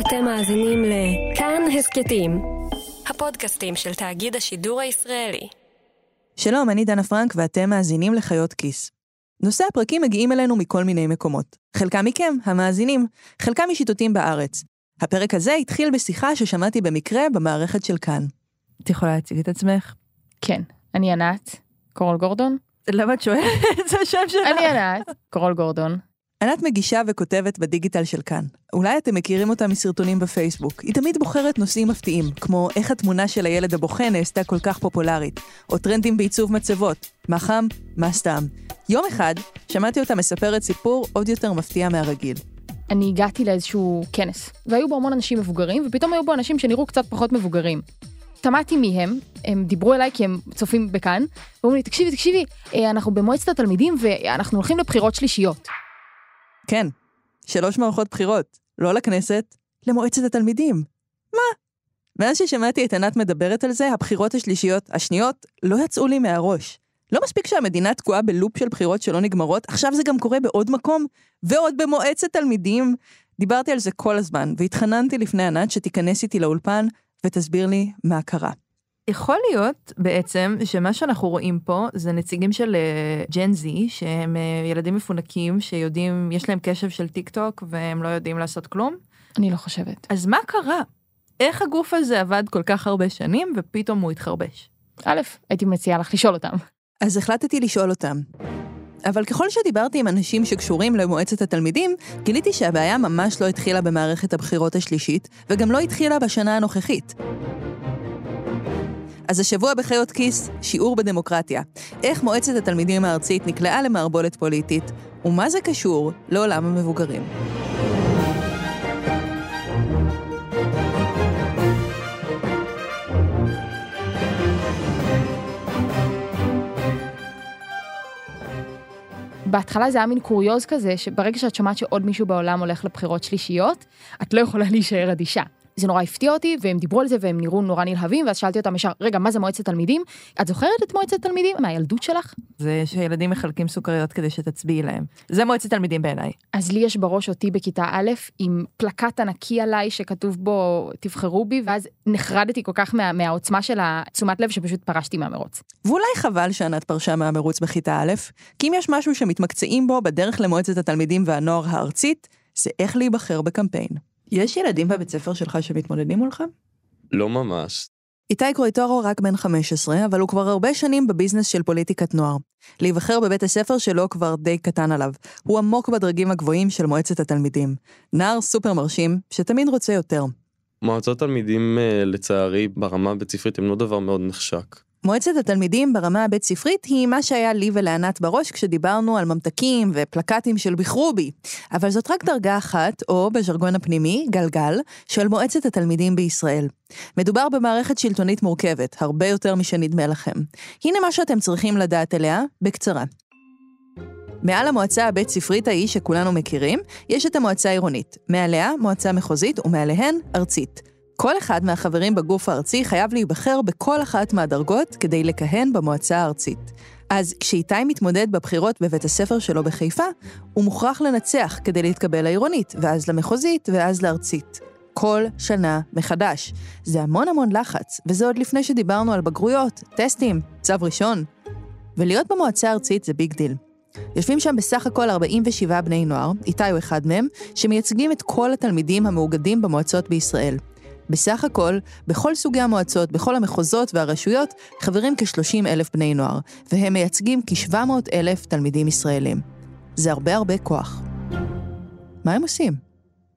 אתם מאזינים לכאן הסכתים, הפודקאסטים של תאגיד השידור הישראלי. שלום, אני דנה פרנק ואתם מאזינים לחיות כיס. נושאי הפרקים מגיעים אלינו מכל מיני מקומות. חלקם מכם, המאזינים, חלקם משיטוטים בארץ. הפרק הזה התחיל בשיחה ששמעתי במקרה במערכת של כאן. את יכולה להציג את עצמך? כן, אני ענת, קורל גורדון. למה את שואלת? זה השם שלך. אני ענת, קורל גורדון. ענת מגישה וכותבת בדיגיטל של כאן. אולי אתם מכירים אותה מסרטונים בפייסבוק. היא תמיד בוחרת נושאים מפתיעים, כמו איך התמונה של הילד הבוכה נעשתה כל כך פופולרית, או טרנדים בעיצוב מצבות, מה חם, מה סתם. יום אחד שמעתי אותה מספרת סיפור עוד יותר מפתיע מהרגיל. אני הגעתי לאיזשהו כנס, והיו בו המון אנשים מבוגרים, ופתאום היו בו אנשים שנראו קצת פחות מבוגרים. תמדתי מי הם, הם דיברו אליי כי הם צופים בכאן, ואומרים לי, תקשיבי, תקשיבי, אה, אנחנו במועצת התלמידים ואנחנו הולכים לבחירות שלישיות. כן, שלוש מערכות בחירות, לא לכנסת, למועצת התלמידים. מה? מאז ששמעתי את ענת מדברת על זה, הבחירות השלישיות, השניות, לא יצאו לי מהראש. לא מספיק שהמדינה תקועה בלופ של בחירות שלא נגמרות, עכשיו זה גם קורה בעוד מקום, ועוד במועצת תלמידים. דיברתי על זה כל הזמן, והתחננתי לפני ענת שתיכנס איתי לאולפן ותסביר לי מה קרה. יכול להיות בעצם שמה שאנחנו רואים פה זה נציגים של ג'ן uh, זי, שהם uh, ילדים מפונקים שיודעים, יש להם קשב של טיק טוק והם לא יודעים לעשות כלום. אני לא חושבת. אז מה קרה? איך הגוף הזה עבד כל כך הרבה שנים ופתאום הוא התחרבש? א', הייתי מציעה לך לשאול אותם. אז החלטתי לשאול אותם. אבל ככל שדיברתי עם אנשים שקשורים למועצת התלמידים, גיליתי שהבעיה ממש לא התחילה במערכת הבחירות השלישית, וגם לא התחילה בשנה הנוכחית. אז השבוע בחיות כיס, שיעור בדמוקרטיה. איך מועצת התלמידים הארצית נקלעה למערבולת פוליטית, ומה זה קשור לעולם המבוגרים. בהתחלה זה היה מין קוריוז כזה, שברגע שאת שומעת שעוד מישהו בעולם הולך לבחירות שלישיות, את לא יכולה להישאר אדישה. זה נורא הפתיע אותי, והם דיברו על זה והם נראו נורא נלהבים, ואז שאלתי אותם ישר, רגע, מה זה מועצת תלמידים? את זוכרת את מועצת תלמידים מהילדות שלך? זה שילדים מחלקים סוכריות כדי שתצביעי להם. זה מועצת תלמידים בעיניי. אז לי יש בראש אותי בכיתה א', עם פלקט ענקי עליי שכתוב בו, תבחרו בי, ואז נחרדתי כל כך מה, מהעוצמה של התשומת לב שפשוט פרשתי מהמרוץ. ואולי חבל שענת פרשה מהמרוץ בכיתה א', כי אם יש משהו שמתמקצעים בו בדרך למועצת התלמידים והנוער הארצית, זה איך להיבחר בקמפיין. יש ילדים בבית ספר שלך שמתמודדים מולך? לא ממש. איתי קרויטורו רק בן 15, אבל הוא כבר הרבה שנים בביזנס של פוליטיקת נוער. להיבחר בבית הספר שלו כבר די קטן עליו. הוא עמוק בדרגים הגבוהים של מועצת התלמידים. נער סופר מרשים, שתמיד רוצה יותר. מועצות תלמידים, אה, לצערי, ברמה הבית ספרית הם לא דבר מאוד נחשק. מועצת התלמידים ברמה הבית ספרית היא מה שהיה לי ולענת בראש כשדיברנו על ממתקים ופלקטים של בחרו בי. אבל זאת רק דרגה אחת, או בז'רגון הפנימי, גלגל, של מועצת התלמידים בישראל. מדובר במערכת שלטונית מורכבת, הרבה יותר משנדמה לכם. הנה מה שאתם צריכים לדעת עליה, בקצרה. מעל המועצה הבית ספרית ההיא שכולנו מכירים, יש את המועצה העירונית. מעליה, מועצה מחוזית, ומעליהן, ארצית. כל אחד מהחברים בגוף הארצי חייב להיבחר בכל אחת מהדרגות כדי לכהן במועצה הארצית. אז כשאיתי מתמודד בבחירות בבית הספר שלו בחיפה, הוא מוכרח לנצח כדי להתקבל לעירונית, ואז למחוזית, ואז לארצית. כל שנה מחדש. זה המון המון לחץ, וזה עוד לפני שדיברנו על בגרויות, טסטים, צו ראשון. ולהיות במועצה הארצית זה big deal. יושבים שם בסך הכל 47 בני נוער, איתי הוא אחד מהם, שמייצגים את כל התלמידים המאוגדים במועצות בישראל. בסך הכל, בכל סוגי המועצות, בכל המחוזות והרשויות, חברים כ-30 אלף בני נוער, והם מייצגים כ-700 אלף תלמידים ישראלים. זה הרבה הרבה כוח. מה הם עושים?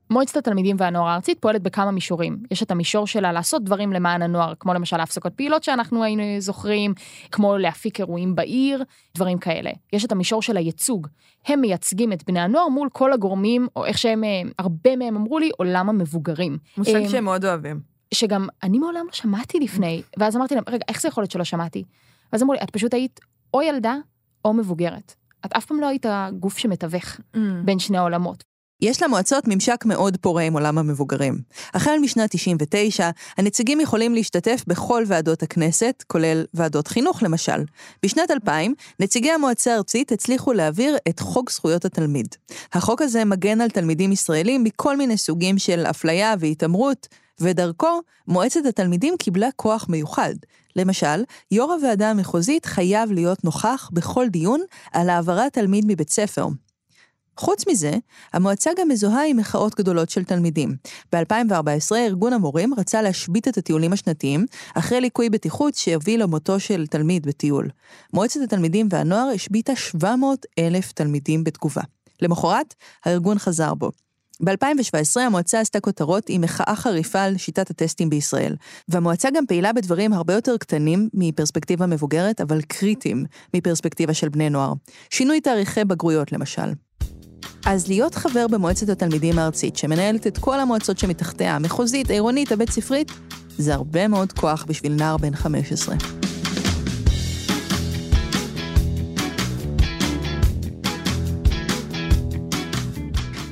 מועצת התלמידים והנוער הארצית פועלת בכמה מישורים. יש את המישור שלה לעשות דברים למען הנוער, כמו למשל הפסקות פעילות שאנחנו היינו זוכרים, כמו להפיק אירועים בעיר, דברים כאלה. יש את המישור של הייצוג. הם מייצגים את בני הנוער מול כל הגורמים, או איך שהם, אה, הרבה מהם אמרו לי, עולם המבוגרים. מושג אה, שהם מאוד אוהבים. שגם אני מעולם לא שמעתי לפני, ואז אמרתי להם, רגע, איך זה יכול להיות שלא שמעתי? ואז אמרו לי, את פשוט היית או ילדה או מבוגרת. את אף פעם לא היית גוף שמתווך Mm. בין שני העולמות. יש למועצות ממשק מאוד פורה עם עולם המבוגרים. החל משנת 99, הנציגים יכולים להשתתף בכל ועדות הכנסת, כולל ועדות חינוך למשל. בשנת 2000, נציגי המועצה הארצית הצליחו להעביר את חוק זכויות התלמיד. החוק הזה מגן על תלמידים ישראלים מכל מיני סוגים של אפליה והתעמרות, ודרכו, מועצת התלמידים קיבלה כוח מיוחד. למשל, יו"ר הוועדה המחוזית חייב להיות נוכח בכל דיון על העברת תלמיד מבית ספר. חוץ מזה, המועצה גם מזוהה עם מחאות גדולות של תלמידים. ב-2014 ארגון המורים רצה להשבית את הטיולים השנתיים, אחרי ליקוי בטיחות שהביא למותו של תלמיד בטיול. מועצת התלמידים והנוער השביתה 700 אלף תלמידים בתגובה. למחרת, הארגון חזר בו. ב-2017 המועצה עשתה כותרות עם מחאה חריפה על שיטת הטסטים בישראל, והמועצה גם פעילה בדברים הרבה יותר קטנים מפרספקטיבה מבוגרת, אבל קריטיים מפרספקטיבה של בני נוער. שינוי תאריכי בגרויות למשל. אז להיות חבר במועצת התלמידים הארצית, שמנהלת את כל המועצות שמתחתיה, המחוזית, העירונית, הבית ספרית, זה הרבה מאוד כוח בשביל נער בן 15.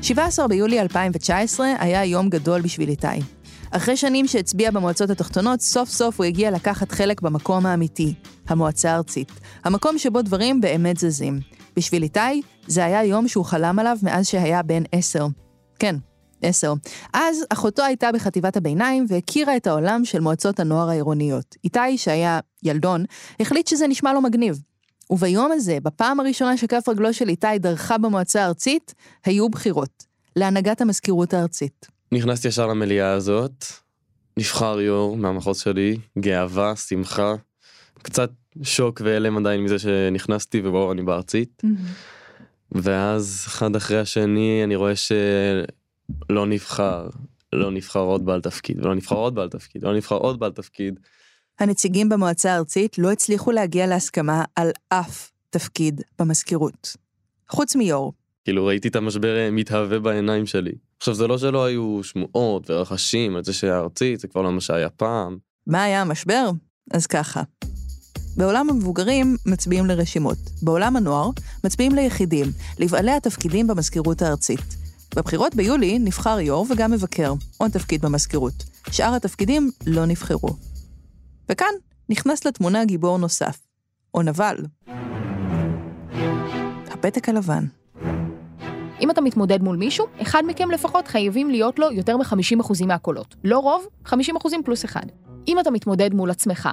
17 ביולי 2019 היה יום גדול בשביל איתי. אחרי שנים שהצביע במועצות התחתונות, סוף סוף הוא הגיע לקחת חלק במקום האמיתי, המועצה הארצית. המקום שבו דברים באמת זזים. בשביל איתי, זה היה יום שהוא חלם עליו מאז שהיה בן עשר. כן, עשר. אז אחותו הייתה בחטיבת הביניים והכירה את העולם של מועצות הנוער העירוניות. איתי, שהיה ילדון, החליט שזה נשמע לו מגניב. וביום הזה, בפעם הראשונה שכף רגלו של איתי דרכה במועצה הארצית, היו בחירות, להנהגת המזכירות הארצית. נכנסתי ישר למליאה הזאת, נבחר יו"ר מהמחוז שלי, גאווה, שמחה, קצת שוק והלם עדיין מזה שנכנסתי ובואו אני בארצית. ואז אחד אחרי השני אני רואה שלא נבחר, לא נבחר עוד בעל תפקיד, ולא נבחר עוד בעל תפקיד, לא נבחר עוד בעל תפקיד. הנציגים במועצה הארצית לא הצליחו להגיע להסכמה על אף תפקיד במזכירות. חוץ מיו"ר. כאילו ראיתי את המשבר אה, מתהווה בעיניים שלי. עכשיו זה לא שלא היו שמועות ורחשים על זה שהארצית זה כבר לא מה שהיה פעם. מה היה המשבר? אז ככה. בעולם המבוגרים מצביעים לרשימות. בעולם הנוער מצביעים ליחידים, לבעלי התפקידים במזכירות הארצית. בבחירות ביולי נבחר יו"ר וגם מבקר, עוד תפקיד במזכירות. שאר התפקידים לא נבחרו. וכאן נכנס לתמונה גיבור נוסף, או נבל. הפתק הלבן. אם אתה מתמודד מול מישהו, אחד מכם לפחות חייבים להיות לו יותר מ-50% מהקולות. לא רוב, 50% פלוס אחד. אם אתה מתמודד מול עצמך,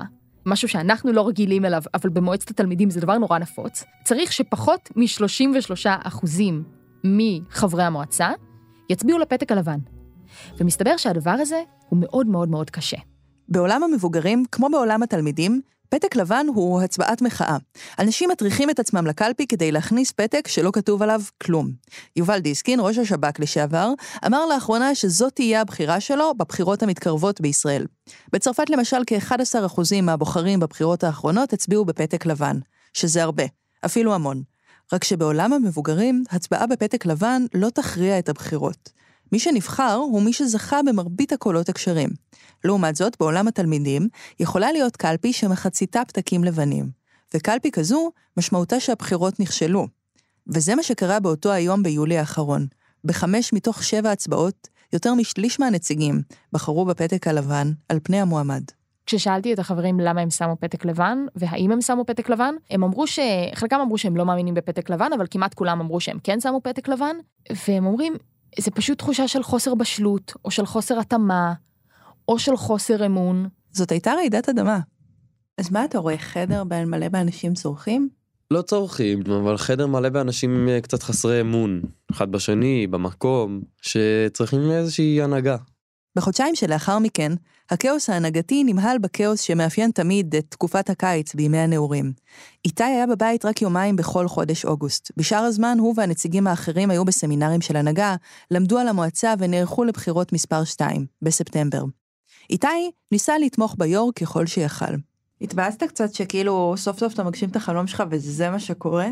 משהו שאנחנו לא רגילים אליו, אבל במועצת התלמידים זה דבר נורא נפוץ, צריך שפחות מ-33% מחברי המועצה יצביעו לפתק הלבן. ומסתבר שהדבר הזה הוא מאוד מאוד מאוד קשה. בעולם המבוגרים, כמו בעולם התלמידים, פתק לבן הוא הצבעת מחאה. אנשים מטריחים את עצמם לקלפי כדי להכניס פתק שלא כתוב עליו כלום. יובל דיסקין, ראש השב"כ לשעבר, אמר לאחרונה שזאת תהיה הבחירה שלו בבחירות המתקרבות בישראל. בצרפת למשל, כ-11% מהבוחרים בבחירות האחרונות הצביעו בפתק לבן, שזה הרבה, אפילו המון. רק שבעולם המבוגרים, הצבעה בפתק לבן לא תכריע את הבחירות. מי שנבחר הוא מי שזכה במרבית הקולות הכשרים. לעומת זאת, בעולם התלמידים, יכולה להיות קלפי שמחציתה פתקים לבנים. וקלפי כזו, משמעותה שהבחירות נכשלו. וזה מה שקרה באותו היום ביולי האחרון. בחמש מתוך שבע הצבעות, יותר משליש מהנציגים בחרו בפתק הלבן על פני המועמד. כששאלתי את החברים למה הם שמו פתק לבן, והאם הם שמו פתק לבן, הם אמרו ש... חלקם אמרו שהם לא מאמינים בפתק לבן, אבל כמעט כולם אמרו שהם כן שמו פתק לבן, והם אומרים, זה פשוט תחושה של חוסר בשלות, או של חוסר התאמה, או של חוסר אמון. זאת הייתה רעידת אדמה. אז מה אתה רואה, חדר מלא באנשים צורכים? לא צורכים, אבל חדר מלא באנשים אה, קצת חסרי אמון, אחד בשני, במקום, שצריכים איזושהי הנהגה. בחודשיים שלאחר מכן, הכאוס ההנהגתי נמהל בכאוס שמאפיין תמיד את תקופת הקיץ בימי הנעורים. איתי היה בבית רק יומיים בכל חודש אוגוסט. בשאר הזמן הוא והנציגים האחרים היו בסמינרים של הנהגה, למדו על המועצה ונערכו לבחירות מספר 2, בספטמבר. איתי ניסה לתמוך ביו"ר ככל שיכל. התבאסת קצת שכאילו סוף סוף אתה מגשים את החלום שלך וזה מה שקורה?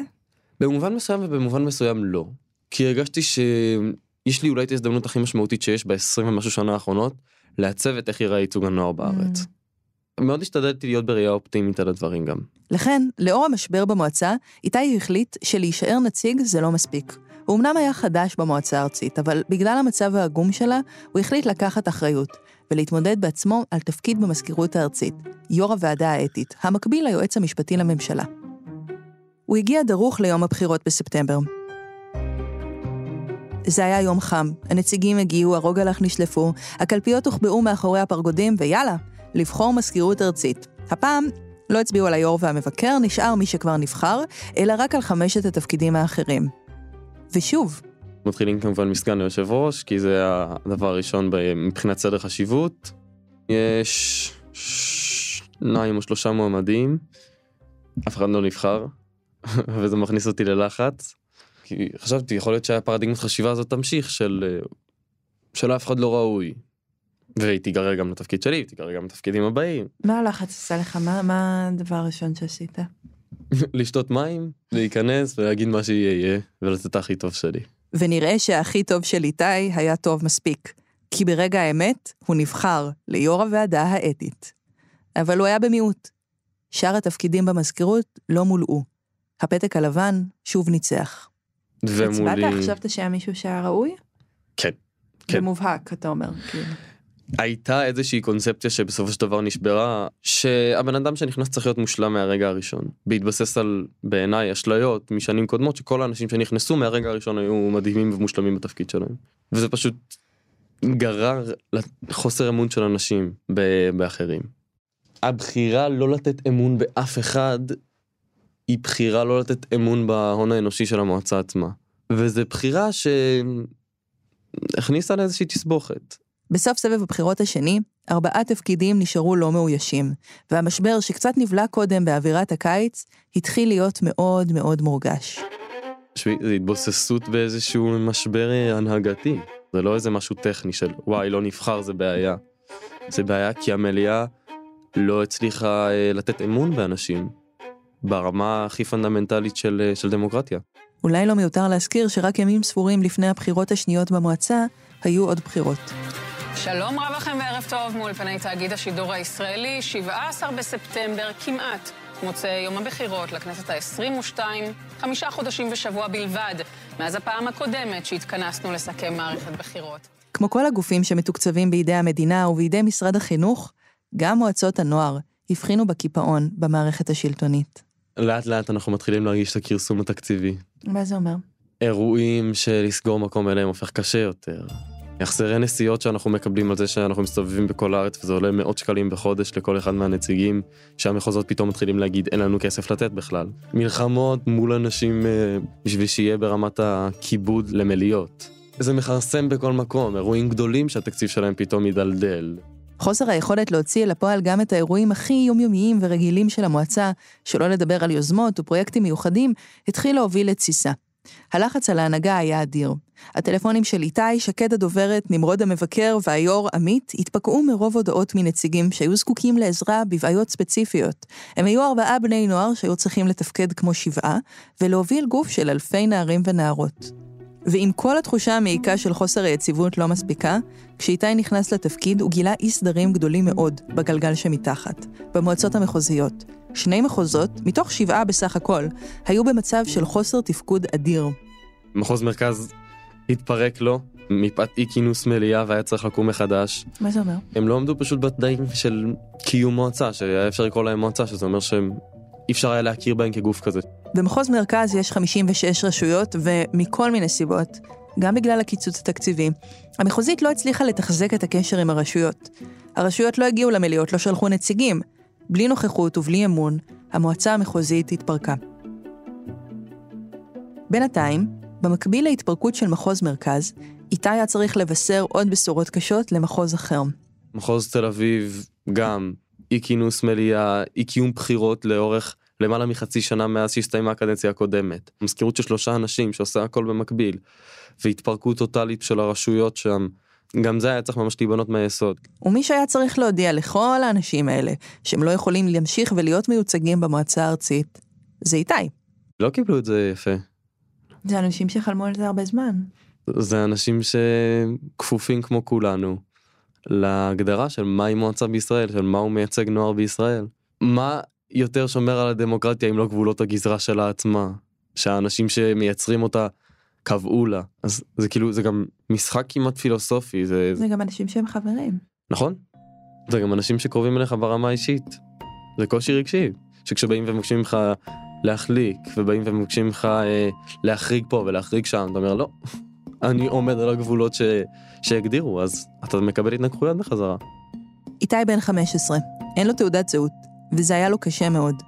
במובן מסוים ובמובן מסוים לא. כי הרגשתי שיש לי אולי את ההזדמנות הכי משמעותית שיש ב-20 ומשהו שנה האחרונות, לעצב את איך ייראה ייצוג הנוער בארץ. Mm. מאוד השתדלתי להיות בראייה אופטימית על הדברים גם. לכן, לאור המשבר במועצה, איתי החליט שלהישאר נציג זה לא מספיק. הוא אמנם היה חדש במועצה הארצית, אבל בגלל המצב העגום שלה, הוא החליט לקחת אחריות ולהתמודד בעצמו על תפקיד במזכירות הארצית, יו"ר הוועדה האתית, המקביל ליועץ המשפטי לממשלה. הוא הגיע דרוך ליום הבחירות בספטמבר. זה היה יום חם, הנציגים הגיעו, הרוגלח נשלפו, הקלפיות הוחבאו מאחורי הפרגודים, ויאללה, לבחור מזכירות ארצית. הפעם לא הצביעו על היו"ר והמבקר, נשאר מי שכבר נבחר, אלא רק על חמשת התפקידים האחרים. ושוב, מתחילים כמובן מסגן היושב ראש, כי זה הדבר הראשון מבחינת סדר חשיבות. יש שניים או שלושה מועמדים, אף אחד לא נבחר, וזה מכניס אותי ללחץ. כי חשבתי, יכול להיות שהפרדיגמת חשיבה הזאת תמשיך של, של אף אחד לא ראוי. והיא תיגרר גם לתפקיד שלי, תיגרר גם לתפקידים הבאים. מה הלחץ עשה לך? מה, מה הדבר הראשון שעשית? לשתות מים, להיכנס ולהגיד מה שיהיה יהיה, ולתת את הכי טוב שלי. ונראה שהכי טוב של איתי היה טוב מספיק. כי ברגע האמת, הוא נבחר ליו"ר הוועדה האתית. אבל הוא היה במיעוט. שאר התפקידים במזכירות לא מולאו. הפתק הלבן שוב ניצח. ומולי... הצבעת? חשבת שהיה מישהו שהיה ראוי? כן. כן. במובהק, אתה אומר. כאילו. הייתה איזושהי קונספציה שבסופו של דבר נשברה, שהבן אדם שנכנס צריך להיות מושלם מהרגע הראשון. בהתבסס על, בעיניי, אשליות משנים קודמות, שכל האנשים שנכנסו מהרגע הראשון היו מדהימים ומושלמים בתפקיד שלהם. וזה פשוט גרר לחוסר אמון של אנשים באחרים. הבחירה לא לתת אמון באף אחד, היא בחירה לא לתת אמון בהון האנושי של המועצה עצמה. וזו בחירה שהכניסה לאיזושהי תסבוכת. בסוף סבב הבחירות השני, ארבעה תפקידים נשארו לא מאוישים, והמשבר שקצת נבלע קודם באווירת הקיץ, התחיל להיות מאוד מאוד מורגש. זה התבוססות באיזשהו משבר הנהגתי. זה לא איזה משהו טכני של וואי, לא נבחר, זה בעיה. זה בעיה כי המליאה לא הצליחה אה, לתת אמון באנשים ברמה הכי פונדמנטלית של, אה, של דמוקרטיה. אולי לא מיותר להזכיר שרק ימים ספורים לפני הבחירות השניות במועצה, היו עוד בחירות. שלום רב לכם וערב טוב מאולפני תאגיד השידור הישראלי, 17 בספטמבר כמעט, מוצא יום הבחירות לכנסת ה-22, חמישה חודשים ושבוע בלבד, מאז הפעם הקודמת שהתכנסנו לסכם מערכת בחירות. כמו כל הגופים שמתוקצבים בידי המדינה ובידי משרד החינוך, גם מועצות הנוער הבחינו בקיפאון במערכת השלטונית. לאט לאט אנחנו מתחילים להרגיש את הכרסום התקציבי. מה זה אומר? אירועים שלסגור מקום אליהם הופך קשה יותר. החזרי נסיעות שאנחנו מקבלים על זה שאנחנו מסתובבים בכל הארץ וזה עולה מאות שקלים בחודש לכל אחד מהנציגים שהמחוזות פתאום מתחילים להגיד אין לנו כסף לתת בכלל. מלחמות מול אנשים אה, בשביל שיהיה ברמת הכיבוד למליאות. זה מכרסם בכל מקום, אירועים גדולים שהתקציב שלהם פתאום ידלדל. חוסר היכולת להוציא אל הפועל גם את האירועים הכי יומיומיים ורגילים של המועצה, שלא לדבר על יוזמות ופרויקטים מיוחדים, התחיל להוביל לתסיסה. הלחץ על ההנהגה היה אדיר. הטלפונים של איתי, שקד הדוברת, נמרוד המבקר והיו"ר עמית התפקעו מרוב הודעות מנציגים שהיו זקוקים לעזרה בבעיות ספציפיות. הם היו ארבעה בני נוער שהיו צריכים לתפקד כמו שבעה, ולהוביל גוף של אלפי נערים ונערות. ועם כל התחושה המעיקה של חוסר היציבות לא מספיקה, כשאיתי נכנס לתפקיד הוא גילה אי סדרים גדולים מאוד בגלגל שמתחת, במועצות המחוזיות. שני מחוזות, מתוך שבעה בסך הכל, היו במצב של חוסר תפקוד אדיר. מחוז מרכז התפרק לו מפאת אי כינוס מליאה והיה צריך לקום מחדש. מה זה אומר? הם לא עמדו פשוט בתנאים של קיום מועצה, שהיה אפשר לקרוא להם מועצה, שזה אומר שהם אי אפשר היה להכיר בהם כגוף כזה. במחוז מרכז יש 56 רשויות, ומכל מיני סיבות, גם בגלל הקיצוץ התקציבי, המחוזית לא הצליחה לתחזק את הקשר עם הרשויות. הרשויות לא הגיעו למליאות, לא שלחו נציגים. בלי נוכחות ובלי אמון, המועצה המחוזית התפרקה. בינתיים, במקביל להתפרקות של מחוז מרכז, איתי היה צריך לבשר עוד בשורות קשות למחוז אחר. מחוז תל אביב, גם אי כינוס מליאה, אי קיום בחירות לאורך למעלה מחצי שנה מאז שהסתיימה הקדנציה הקודמת. מזכירות של שלושה אנשים שעושה הכל במקביל, והתפרקות טוטאלית של הרשויות שם. גם זה היה צריך ממש להיבנות מהיסוד. ומי שהיה צריך להודיע לכל האנשים האלה שהם לא יכולים להמשיך ולהיות מיוצגים במועצה הארצית, זה איתי. לא קיבלו את זה יפה. זה אנשים שחלמו על זה הרבה זמן. זה אנשים שכפופים כמו כולנו להגדרה של מהי מועצה בישראל, של מה הוא מייצג נוער בישראל. מה יותר שומר על הדמוקרטיה אם לא גבולות הגזרה שלה עצמה? שהאנשים שמייצרים אותה קבעו לה. אז זה כאילו, זה גם משחק כמעט פילוסופי, זה... זה גם אנשים שהם חברים. נכון. זה גם אנשים שקרובים אליך ברמה האישית. זה קושי רגשי. שכשבאים ומבקשים ממך להחליק, ובאים ומבקשים ממך אה, להחריג פה ולהחריג שם, אתה אומר לא, אני עומד על הגבולות ש... שהגדירו, אז אתה מקבל התנגחויות בחזרה. איתי בן 15, אין לו תעודת זהות, וזה היה לו קשה מאוד.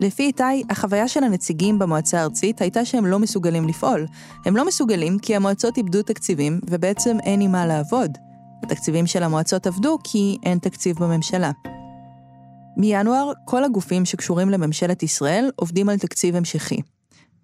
לפי איתי, החוויה של הנציגים במועצה הארצית הייתה שהם לא מסוגלים לפעול. הם לא מסוגלים כי המועצות איבדו תקציבים, ובעצם אין עם מה לעבוד. התקציבים של המועצות עבדו כי אין תקציב בממשלה. מינואר, כל הגופים שקשורים לממשלת ישראל עובדים על תקציב המשכי.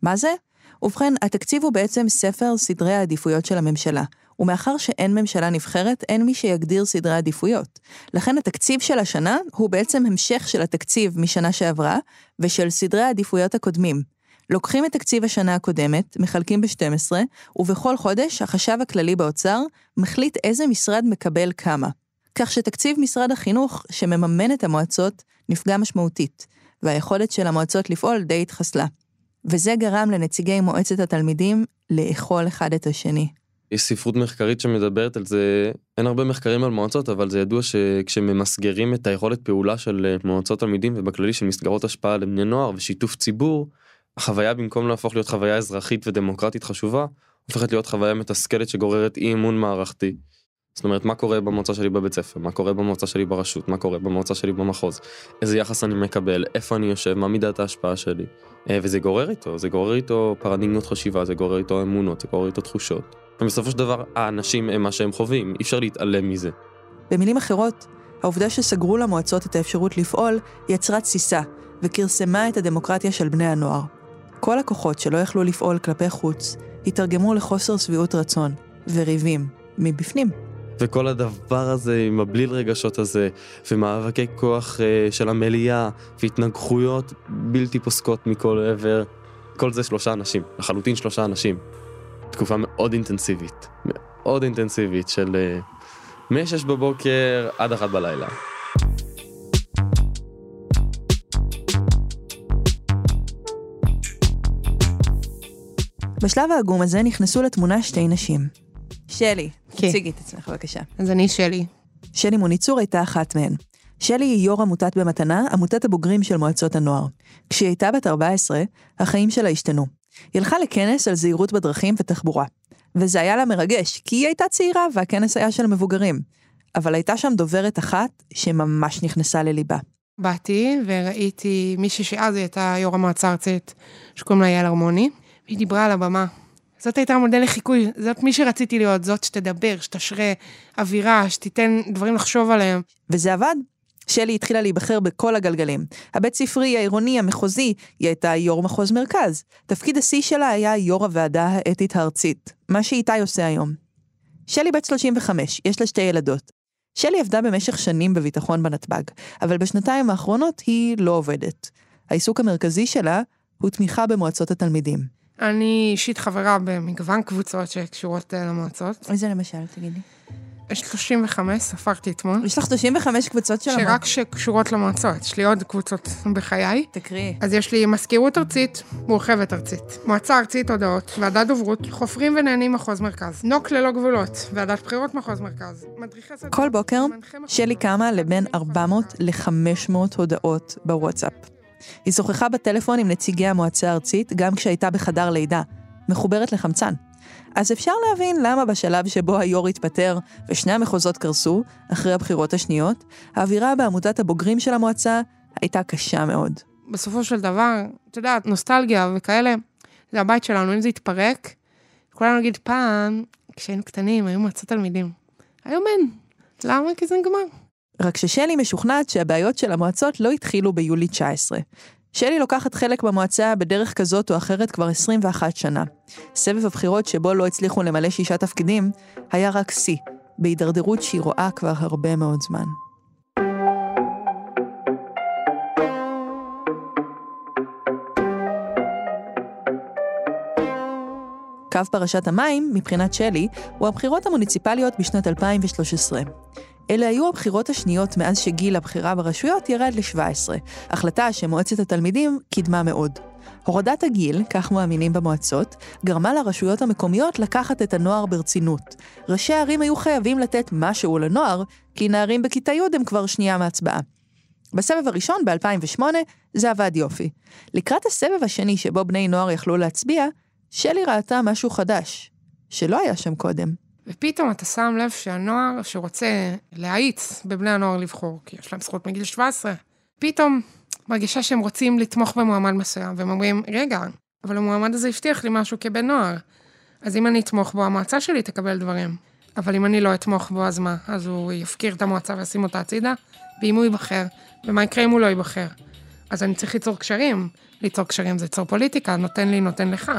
מה זה? ובכן, התקציב הוא בעצם ספר סדרי העדיפויות של הממשלה, ומאחר שאין ממשלה נבחרת, אין מי שיגדיר סדרי עדיפויות. לכן התקציב של השנה הוא בעצם המשך של התקציב משנה שעברה, ושל סדרי העדיפויות הקודמים. לוקחים את תקציב השנה הקודמת, מחלקים ב-12, ובכל חודש החשב הכללי באוצר מחליט איזה משרד מקבל כמה. כך שתקציב משרד החינוך, שמממן את המועצות, נפגע משמעותית, והיכולת של המועצות לפעול די התחסלה. וזה גרם לנציגי מועצת התלמידים לאכול אחד את השני. יש ספרות מחקרית שמדברת על זה, אין הרבה מחקרים על מועצות, אבל זה ידוע שכשממסגרים את היכולת פעולה של אה, מועצות תלמידים ובכללי של מסגרות השפעה לבני נוער ושיתוף ציבור, החוויה במקום להפוך להיות חוויה אזרחית ודמוקרטית חשובה, הופכת להיות חוויה מתסכלת שגוררת אי אמון מערכתי. זאת אומרת, מה קורה במועצה שלי בבית ספר, מה קורה במועצה שלי ברשות, מה קורה במועצה שלי במחוז, איזה יחס אני מקבל, איפה אני יושב, מה מידת ההשפעה שלי. אה, וזה גורר איתו, זה גורר איתו פרדיגמות חשיבה, זה גורר איתו אמונות, זה גורר איתו תחושות. ובסופו של דבר, האנשים הם מה שהם חווים, אי אפשר להתעלם מזה. במילים אחרות, העובדה שסגרו למועצות את האפשרות לפעול, יצרה תסיסה, וכרסמה את הדמוקרטיה של בני הנוער. כל הכוחות שלא יכלו לפעול כלפי חוץ, התרגמו לחוסר שביעות רצון, וריבים, מבפנים. וכל הדבר הזה עם הבליל רגשות הזה, ומאבקי כוח uh, של המליאה, והתנגחויות בלתי פוסקות מכל עבר, כל זה שלושה אנשים, לחלוטין שלושה אנשים. תקופה מאוד אינטנסיבית, מאוד אינטנסיבית של uh, מ-6 בבוקר עד 1 בלילה. בשלב העגום הזה נכנסו לתמונה שתי נשים. שלי, כן. תציגי את עצמך בבקשה. אז אני שלי. שלי מוניצור הייתה אחת מהן. שלי היא יו"ר עמותת במתנה, עמותת הבוגרים של מועצות הנוער. כשהיא הייתה בת 14, החיים שלה השתנו. היא הלכה לכנס על זהירות בדרכים ותחבורה. וזה היה לה מרגש, כי היא הייתה צעירה והכנס היה של מבוגרים. אבל הייתה שם דוברת אחת שממש נכנסה לליבה. באתי וראיתי מישהי שאז היא הייתה יו"ר המועצה הארצית, שקוראים לה יעל הרמוני, והיא דיברה על הבמה. זאת הייתה מודל לחיקוי, זאת מי שרציתי להיות, זאת שתדבר, שתשרה אווירה, שתיתן דברים לחשוב עליהם. וזה עבד. שלי התחילה להיבחר בכל הגלגלים. הבית ספרי, העירוני, המחוזי, היא הייתה יו"ר מחוז מרכז. תפקיד השיא שלה היה יו"ר הוועדה האתית הארצית, מה שאיתי עושה היום. שלי בת 35, יש לה שתי ילדות. שלי עבדה במשך שנים בביטחון בנתב"ג, אבל בשנתיים האחרונות היא לא עובדת. העיסוק המרכזי שלה הוא תמיכה במועצות התלמידים. אני אישית חברה במגוון קבוצות שקשורות אה, למועצות. איזה למשל, תגידי? יש 35, ספרתי אתמול, יש לך 35 קבוצות של שרק שקשורות למועצות. יש לי עוד קבוצות בחיי. תקריאי. אז יש לי מזכירות ארצית, מורחבת ארצית, מועצה ארצית הודעות, ועדת דוברות, חופרים ונהנים מחוז מרכז, נוק ללא גבולות, ועדת בחירות מחוז מרכז, מדריכי כל בוקר שלי קמה לבין מחוז 400 ל-500 הודעות בוואטסאפ. היא שוחחה בטלפון עם נציגי המועצה הארצית גם כשהייתה בחדר לידה, מחוברת לחמצן. אז אפשר להבין למה בשלב שבו היו"ר התפטר ושני המחוזות קרסו, אחרי הבחירות השניות, האווירה בעמותת הבוגרים של המועצה הייתה קשה מאוד. בסופו של דבר, את יודעת, נוסטלגיה וכאלה, זה הבית שלנו, אם זה יתפרק, כולנו נגיד פעם, כשהיינו קטנים, היו מועצות תלמידים. היום אין. למה? כי זה נגמר. רק ששלי משוכנעת שהבעיות של המועצות לא התחילו ביולי 19. שלי לוקחת חלק במועצה בדרך כזאת או אחרת כבר 21 שנה. סבב הבחירות שבו לא הצליחו למלא שישה תפקידים, היה רק שיא, בהידרדרות שהיא רואה כבר הרבה מאוד זמן. קו פרשת המים, מבחינת שלי, הוא הבחירות המוניציפליות בשנת 2013. אלה היו הבחירות השניות מאז שגיל הבחירה ברשויות ירד ל-17, החלטה שמועצת התלמידים קידמה מאוד. הורדת הגיל, כך מאמינים במועצות, גרמה לרשויות המקומיות לקחת את הנוער ברצינות. ראשי הערים היו חייבים לתת משהו לנוער, כי נערים בכיתה י' הם כבר שנייה מהצבעה. בסבב הראשון, ב-2008, זה עבד יופי. לקראת הסבב השני שבו בני נוער יכלו להצביע, שלי ראתה משהו חדש, שלא היה שם קודם. ופתאום אתה שם לב שהנוער שרוצה להאיץ בבני הנוער לבחור, כי יש להם זכות מגיל 17, פתאום מרגישה שהם רוצים לתמוך במועמד מסוים, והם אומרים, רגע, אבל המועמד הזה הבטיח לי משהו כבן נוער, אז אם אני אתמוך בו, המועצה שלי תקבל דברים. אבל אם אני לא אתמוך בו, אז מה? אז הוא יפקיר את המועצה וישים אותה הצידה? ואם הוא ייבחר? ומה יקרה אם הוא לא ייבחר? אז אני צריך ליצור קשרים. ליצור קשרים זה ליצור פוליטיקה, נותן לי, נותן לך.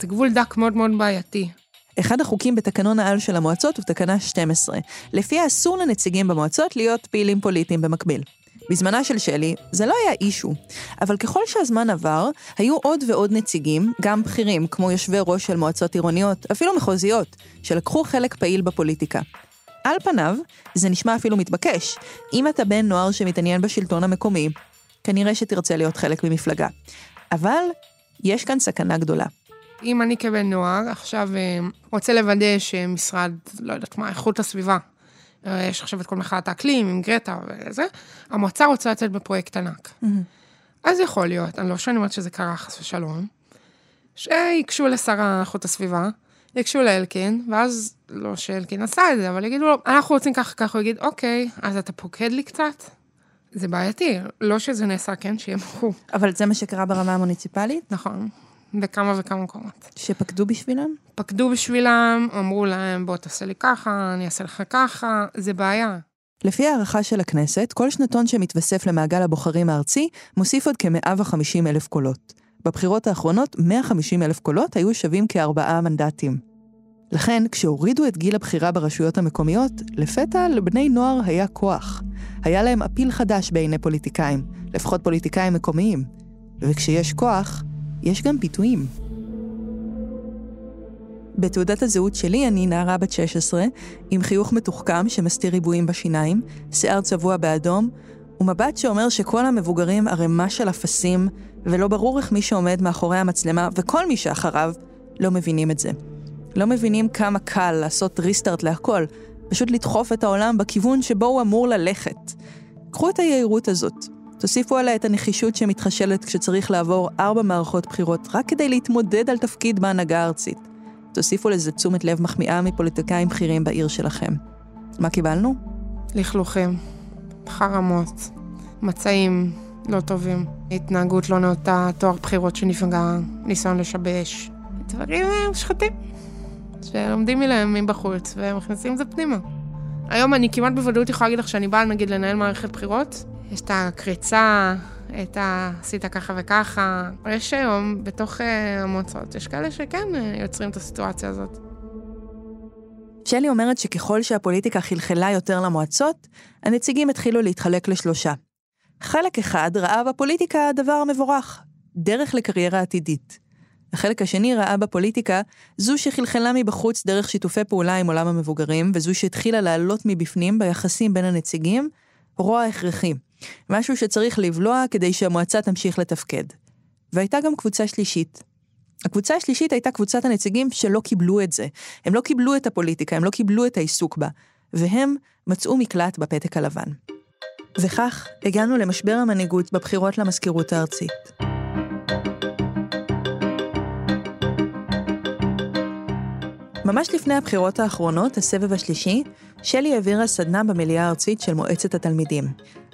זה גבול דק מאוד מאוד בעייתי. אחד החוקים בתקנון העל של המועצות הוא תקנה 12, לפיה אסור לנציגים במועצות להיות פעילים פוליטיים במקביל. בזמנה של שלי, זה לא היה אישו, אבל ככל שהזמן עבר, היו עוד ועוד נציגים, גם בכירים, כמו יושבי ראש של מועצות עירוניות, אפילו מחוזיות, שלקחו חלק פעיל בפוליטיקה. על פניו, זה נשמע אפילו מתבקש. אם אתה בן נוער שמתעניין בשלטון המקומי, כנראה שתרצה להיות חלק ממפלגה. אבל יש כאן סכנה גדולה. אם אני כבן נוער עכשיו אה, רוצה לוודא שמשרד, לא יודעת מה, איכות הסביבה, אה, יש עכשיו את כל מחאת האקלים עם גרטה וזה, המועצה רוצה לצאת בפרויקט ענק. אז יכול להיות, אני לא שאני אומרת שזה קרה חס ושלום, שייגשו לשרה איכות הסביבה, ייגשו לאלקין, ואז, לא שאלקין עשה את זה, אבל יגידו לו, אנחנו רוצים ככה ככה, הוא יגיד, אוקיי, אז אתה פוקד לי קצת? זה בעייתי, לא שזה נעשה, כן, שיהיה ברור. אבל זה מה שקרה ברמה המוניציפלית? נכון, בכמה וכמה מקומות. שפקדו בשבילם? פקדו בשבילם, אמרו להם, בוא תעשה לי ככה, אני אעשה לך ככה, זה בעיה. לפי הערכה של הכנסת, כל שנתון שמתווסף למעגל הבוחרים הארצי, מוסיף עוד כ-150 אלף קולות. בבחירות האחרונות, 150 אלף קולות היו שווים כארבעה מנדטים. לכן, כשהורידו את גיל הבחירה ברשויות המקומיות, לפתע לבני נוער היה כוח. היה להם אפיל חדש בעיני פוליטיקאים, לפחות פוליטיקאים מקומיים. וכשיש כוח, יש גם פיתויים. בתעודת הזהות שלי אני נערה בת 16, עם חיוך מתוחכם שמסתיר ריבועים בשיניים, שיער צבוע באדום, ומבט שאומר שכל המבוגרים ערימה של אפסים, ולא ברור איך מי שעומד מאחורי המצלמה, וכל מי שאחריו, לא מבינים את זה. לא מבינים כמה קל לעשות ריסטארט להכל, פשוט לדחוף את העולם בכיוון שבו הוא אמור ללכת. קחו את היהירות הזאת, תוסיפו עליה את הנחישות שמתחשלת כשצריך לעבור ארבע מערכות בחירות רק כדי להתמודד על תפקיד בהנהגה הארצית. תוסיפו לזה תשומת לב מחמיאה מפוליטיקאים בכירים בעיר שלכם. מה קיבלנו? לכלוכים, חרמות, מצעים לא טובים, התנהגות לא נאותה, תואר בחירות שנפגע, ניסיון לשבש. דברים מושחתים, שלומדים מלהם מבחוץ ומכניסים את זה פנימה. היום אני כמעט בוודאות יכולה להגיד לך שאני באה נגיד לנהל מערכת בחירות, יש את הקריצה, את ה... עשית ככה וככה. יש היום, בתוך uh, המועצות, יש כאלה שכן uh, יוצרים את הסיטואציה הזאת. שלי אומרת שככל שהפוליטיקה חלחלה יותר למועצות, הנציגים התחילו להתחלק לשלושה. חלק אחד ראה בפוליטיקה דבר מבורך, דרך לקריירה עתידית. החלק השני ראה בפוליטיקה זו שחלחלה מבחוץ דרך שיתופי פעולה עם עולם המבוגרים, וזו שהתחילה לעלות מבפנים ביחסים בין הנציגים, רוע הכרחי. משהו שצריך לבלוע כדי שהמועצה תמשיך לתפקד. והייתה גם קבוצה שלישית. הקבוצה השלישית הייתה קבוצת הנציגים שלא קיבלו את זה. הם לא קיבלו את הפוליטיקה, הם לא קיבלו את העיסוק בה. והם מצאו מקלט בפתק הלבן. וכך הגענו למשבר המנהיגות בבחירות למזכירות הארצית. ממש לפני הבחירות האחרונות, הסבב השלישי, שלי העבירה סדנה במליאה הארצית של מועצת התלמידים.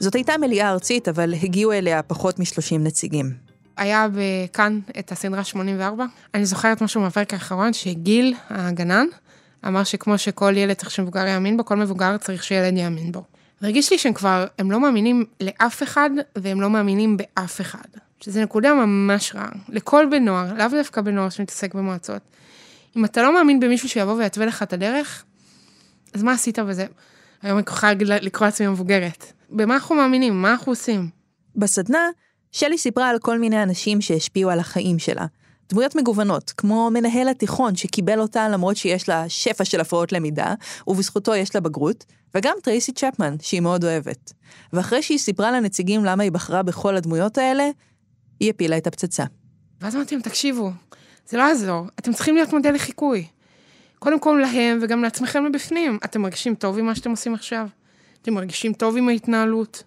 זאת הייתה מליאה ארצית, אבל הגיעו אליה פחות מ-30 נציגים. היה כאן את הסדרה 84. אני זוכרת משהו מהפרק האחרון, שגיל, הגנן, אמר שכמו שכל ילד צריך שמבוגר יאמין בו, כל מבוגר צריך שילד יאמין בו. והרגיש לי שהם כבר, הם לא מאמינים לאף אחד, והם לא מאמינים באף אחד. שזו נקודה ממש רעה. לכל בן נוער, לאו דווקא בן נוער שמתעסק במועצות. אם אתה לא מאמין במישהו שיבוא ויתווה לך את הדרך, אז מה עשית בזה? היום אני יכולה לקרוא לעצמי מבוגרת. במה אנחנו מאמינים? מה אנחנו עושים? בסדנה, שלי סיפרה על כל מיני אנשים שהשפיעו על החיים שלה. דמויות מגוונות, כמו מנהל התיכון שקיבל אותה למרות שיש לה שפע של הפרעות למידה, ובזכותו יש לה בגרות, וגם טרייסי צ'פמן, שהיא מאוד אוהבת. ואחרי שהיא סיפרה לנציגים למה היא בחרה בכל הדמויות האלה, היא הפילה את הפצצה. ואז אמרתי להם, תקשיבו, זה לא יעזור, אתם צריכים להיות מודל לחיקוי. קודם כל להם וגם לעצמכם מבפנים. אתם מרגישים טוב עם מה שאתם עושים עכשיו? אתם מרגישים טוב עם ההתנהלות?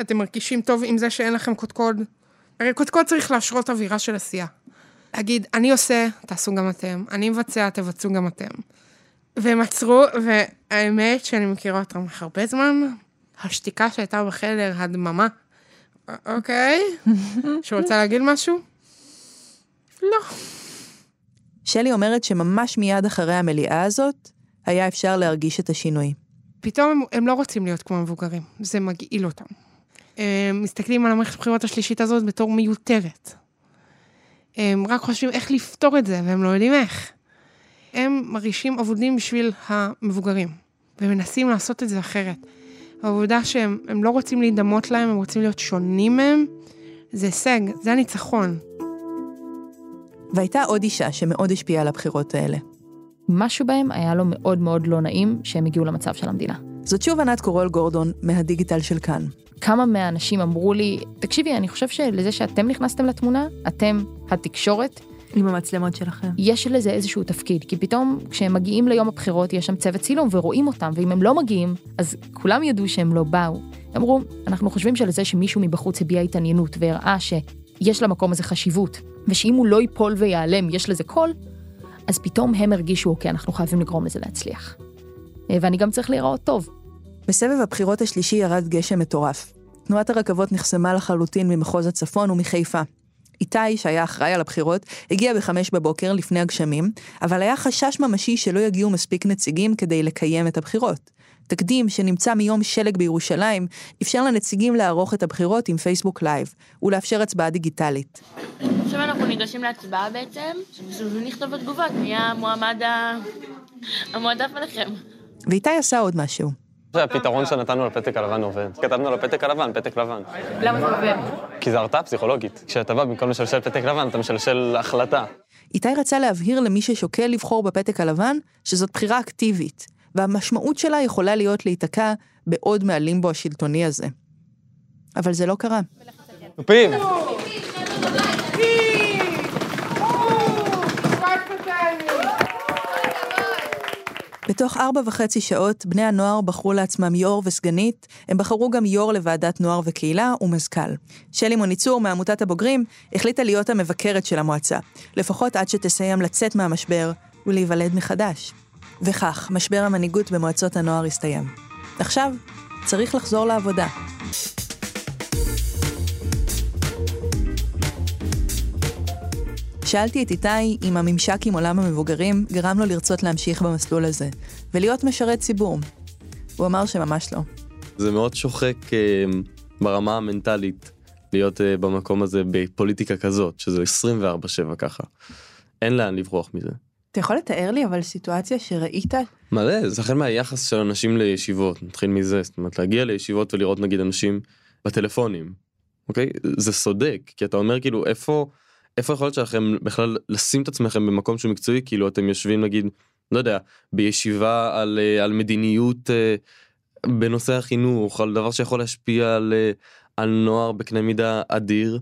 אתם מרגישים טוב עם זה שאין לכם קודקוד? הרי קודקוד צריך להשרות אווירה של עשייה. להגיד, אני עושה, תעשו גם אתם, אני מבצע, תבצעו גם אתם. והם עצרו, והאמת שאני מכירה אותם הרבה זמן, השתיקה שהייתה בחדר, הדממה. אוקיי, שרוצה להגיד משהו? לא. שלי אומרת שממש מיד אחרי המליאה הזאת, היה אפשר להרגיש את השינוי. פתאום הם, הם לא רוצים להיות כמו מבוגרים, זה מגעיל אותם. הם מסתכלים על המערכת הבחירות השלישית הזאת בתור מיותרת. הם רק חושבים איך לפתור את זה, והם לא יודעים איך. הם מרגישים אבודים בשביל המבוגרים, ומנסים לעשות את זה אחרת. העובדה שהם לא רוצים להידמות להם, הם רוצים להיות שונים מהם, זה הישג, זה הניצחון. והייתה עוד אישה שמאוד השפיעה על הבחירות האלה. משהו בהם היה לו מאוד מאוד לא נעים שהם הגיעו למצב של המדינה. זאת שוב ענת קורול גורדון מהדיגיטל של כאן. כמה מהאנשים אמרו לי, תקשיבי, אני חושב שלזה שאתם נכנסתם לתמונה, אתם התקשורת, עם המצלמות שלכם. יש לזה איזשהו תפקיד, כי פתאום כשהם מגיעים ליום הבחירות יש שם צוות צילום ורואים אותם, ואם הם לא מגיעים, אז כולם ידעו שהם לא באו. אמרו, אנחנו חושבים שלזה שמישהו מבחוץ הביע התעניינות והראה שיש למקום הזה חשיבות, ושאם הוא לא ייפול ויעלם, יש לזה קול, אז פתאום הם הרגישו, אוקיי, אנחנו חייבים לגרום לזה להצליח. ואני גם צריך להיראות טוב. בסבב הבחירות השלישי ירד גשם מטורף. תנועת הרכבות נחסמה לחלוטין ממחוז הצפון ומחיפה. איתי, שהיה אחראי על הבחירות, הגיע בחמש בבוקר לפני הגשמים, אבל היה חשש ממשי שלא יגיעו מספיק נציגים כדי לקיים את הבחירות. תקדים שנמצא מיום שלג בירושלים, אפשר לנציגים לערוך את הבחירות עם פייסבוק live, ולאפשר הצבעה דיגיטלית. עכשיו אנחנו ניגשים להצבעה בעצם, ונכתוב בתגובות מי המועמד המועדף עליכם. ואיתי עשה עוד משהו. זה הפתרון שנתנו לפתק הלבן עובד. כתבנו לפתק הלבן, פתק לבן. למה זה עובד? כי זה הרתעה פסיכולוגית. כשאתה בא, במקום לשלשל פתק לבן, אתה משלשל החלטה. איתי רצה להבהיר למי ששוקל לבחור בפתק הלבן, שזאת בחירה אקטיבית, והמשמעות שלה יכולה להיות להיתקע בעוד מהלימבו השלטוני הזה. אבל זה לא קרה. תופים! בתוך ארבע וחצי שעות, בני הנוער בחרו לעצמם יו"ר וסגנית, הם בחרו גם יו"ר לוועדת נוער וקהילה ומזכ"ל. שלי מוניצור מעמותת הבוגרים החליטה להיות המבקרת של המועצה, לפחות עד שתסיים לצאת מהמשבר ולהיוולד מחדש. וכך, משבר המנהיגות במועצות הנוער הסתיים. עכשיו, צריך לחזור לעבודה. שאלתי את איתי אם הממשק עם עולם המבוגרים גרם לו לרצות להמשיך במסלול הזה, ולהיות משרת ציבור. הוא אמר שממש לא. זה מאוד שוחק אה, ברמה המנטלית להיות אה, במקום הזה בפוליטיקה כזאת, שזה 24/7 ככה. אין לאן לברוח מזה. אתה יכול לתאר לי אבל סיטואציה שראית? מלא, זה החל מהיחס של אנשים לישיבות, נתחיל מזה, זאת אומרת להגיע לישיבות ולראות נגיד אנשים בטלפונים, אוקיי? זה סודק, כי אתה אומר כאילו איפה, איפה יכול להיות שלכם בכלל לשים את עצמכם במקום שהוא מקצועי, כאילו אתם יושבים נגיד, לא יודע, בישיבה על, אה, על מדיניות אה, בנושא החינוך, על דבר שיכול להשפיע על, אה, על נוער בקנה מידה אדיר.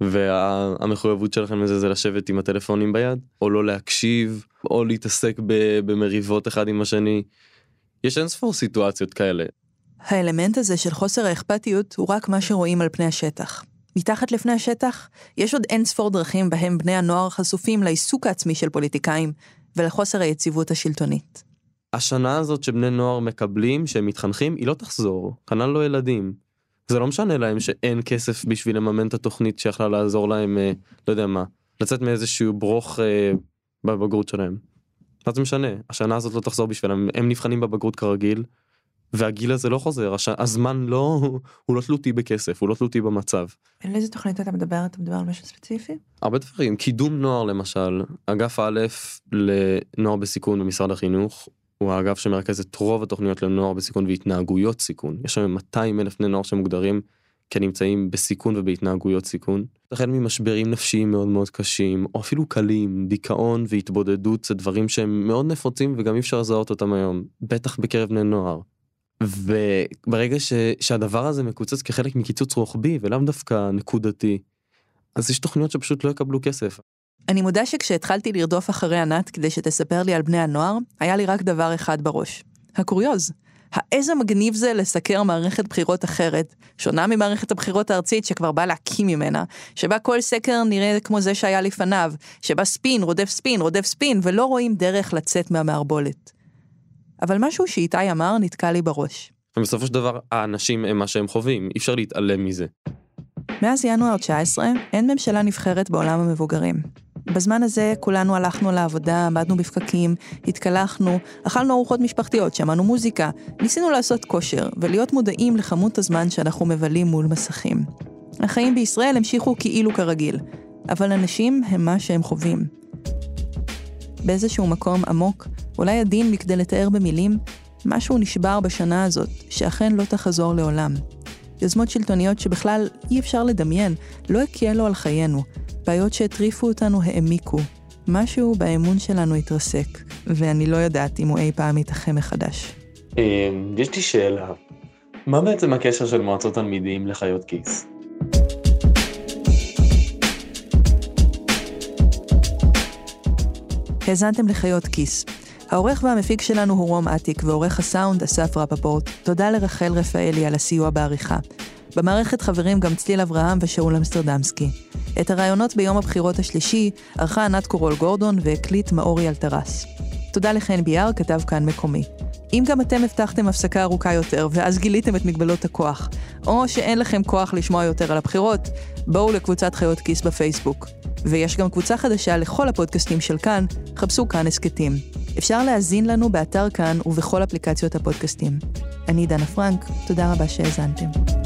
והמחויבות שלכם לזה זה לשבת עם הטלפונים ביד או לא להקשיב או להתעסק במריבות אחד עם השני. יש אין ספור סיטואציות כאלה. האלמנט הזה של חוסר האכפתיות הוא רק מה שרואים על פני השטח. מתחת לפני השטח, יש עוד אין ספור דרכים בהם בני הנוער חשופים לעיסוק העצמי של פוליטיקאים ולחוסר היציבות השלטונית. השנה הזאת שבני נוער מקבלים, שהם מתחנכים, היא לא תחזור, כנ"ל לא ילדים. זה לא משנה להם שאין כסף בשביל לממן את התוכנית שיכלה לעזור להם, אה, לא יודע מה, לצאת מאיזשהו ברוך אה, בבגרות שלהם. מה זה משנה? השנה הזאת לא תחזור בשבילם, הם נבחנים בבגרות כרגיל, והגיל הזה לא חוזר, הש... הזמן לא, הוא לא תלותי בכסף, הוא לא תלותי במצב. על איזה תוכנית אתה מדבר? אתה מדבר על משהו ספציפי? הרבה דברים, קידום נוער למשל, אגף א' לנוער בסיכון במשרד החינוך, הוא האגף שמרכז את רוב התוכניות לנוער בסיכון והתנהגויות סיכון. יש היום 200 אלף בני נוער שמוגדרים כנמצאים בסיכון ובהתנהגויות סיכון. החל ממשברים נפשיים מאוד מאוד קשים, או אפילו קלים, דיכאון והתבודדות זה דברים שהם מאוד נפוצים וגם אי אפשר לזהות אותם היום, בטח בקרב בני נוער. וברגע ש, שהדבר הזה מקוצץ כחלק מקיצוץ רוחבי ולאו דווקא נקודתי, אז יש תוכניות שפשוט לא יקבלו כסף. אני מודה שכשהתחלתי לרדוף אחרי ענת כדי שתספר לי על בני הנוער, היה לי רק דבר אחד בראש. הקוריוז. האיזה מגניב זה לסקר מערכת בחירות אחרת, שונה ממערכת הבחירות הארצית שכבר בא להקים ממנה, שבה כל סקר נראה כמו זה שהיה לפניו, שבה ספין רודף ספין רודף ספין, ולא רואים דרך לצאת מהמערבולת. אבל משהו שאיתי אמר נתקע לי בראש. ובסופו של דבר האנשים הם מה שהם חווים, אי אפשר להתעלם מזה. מאז ינואר 19 אין ממשלה נבחרת בעולם המבוגרים. בזמן הזה כולנו הלכנו לעבודה, עמדנו בפקקים, התקלחנו, אכלנו ארוחות משפחתיות, שמענו מוזיקה, ניסינו לעשות כושר ולהיות מודעים לכמות הזמן שאנחנו מבלים מול מסכים. החיים בישראל המשיכו כאילו כרגיל, אבל אנשים הם מה שהם חווים. באיזשהו מקום עמוק, אולי עדין מכדי לתאר במילים, משהו נשבר בשנה הזאת, שאכן לא תחזור לעולם. יוזמות שלטוניות שבכלל אי אפשר לדמיין, לא הקלו על חיינו. בעיות שהטריפו אותנו העמיקו. משהו באמון שלנו התרסק, ואני לא יודעת אם הוא אי פעם יתאחה מחדש. אמ, יש לי שאלה. מה בעצם הקשר של מועצות תלמידים לחיות כיס? האזנתם לחיות כיס. העורך והמפיק שלנו הוא רום אטיק, ועורך הסאונד אסף רפפורט. תודה לרחל רפאלי על הסיוע בעריכה. במערכת חברים גם צליל אברהם ושאול אמסטרדמסקי. את הרעיונות ביום הבחירות השלישי ערכה ענת קורול גורדון והקליט מאורי אלטרס. תודה לחן ביאר, כתב כאן מקומי. אם גם אתם הבטחתם הפסקה ארוכה יותר, ואז גיליתם את מגבלות הכוח, או שאין לכם כוח לשמוע יותר על הבחירות, בואו לקבוצת חיות כיס בפייסבוק. ויש גם קבוצה חדשה לכל הפודקאסטים של כאן, חפשו כאן הסכתים. אפשר להאזין לנו באתר כאן ובכל אפליקציות הפודקאסטים. אני דנה פרנק, תודה רבה שהאזנתם.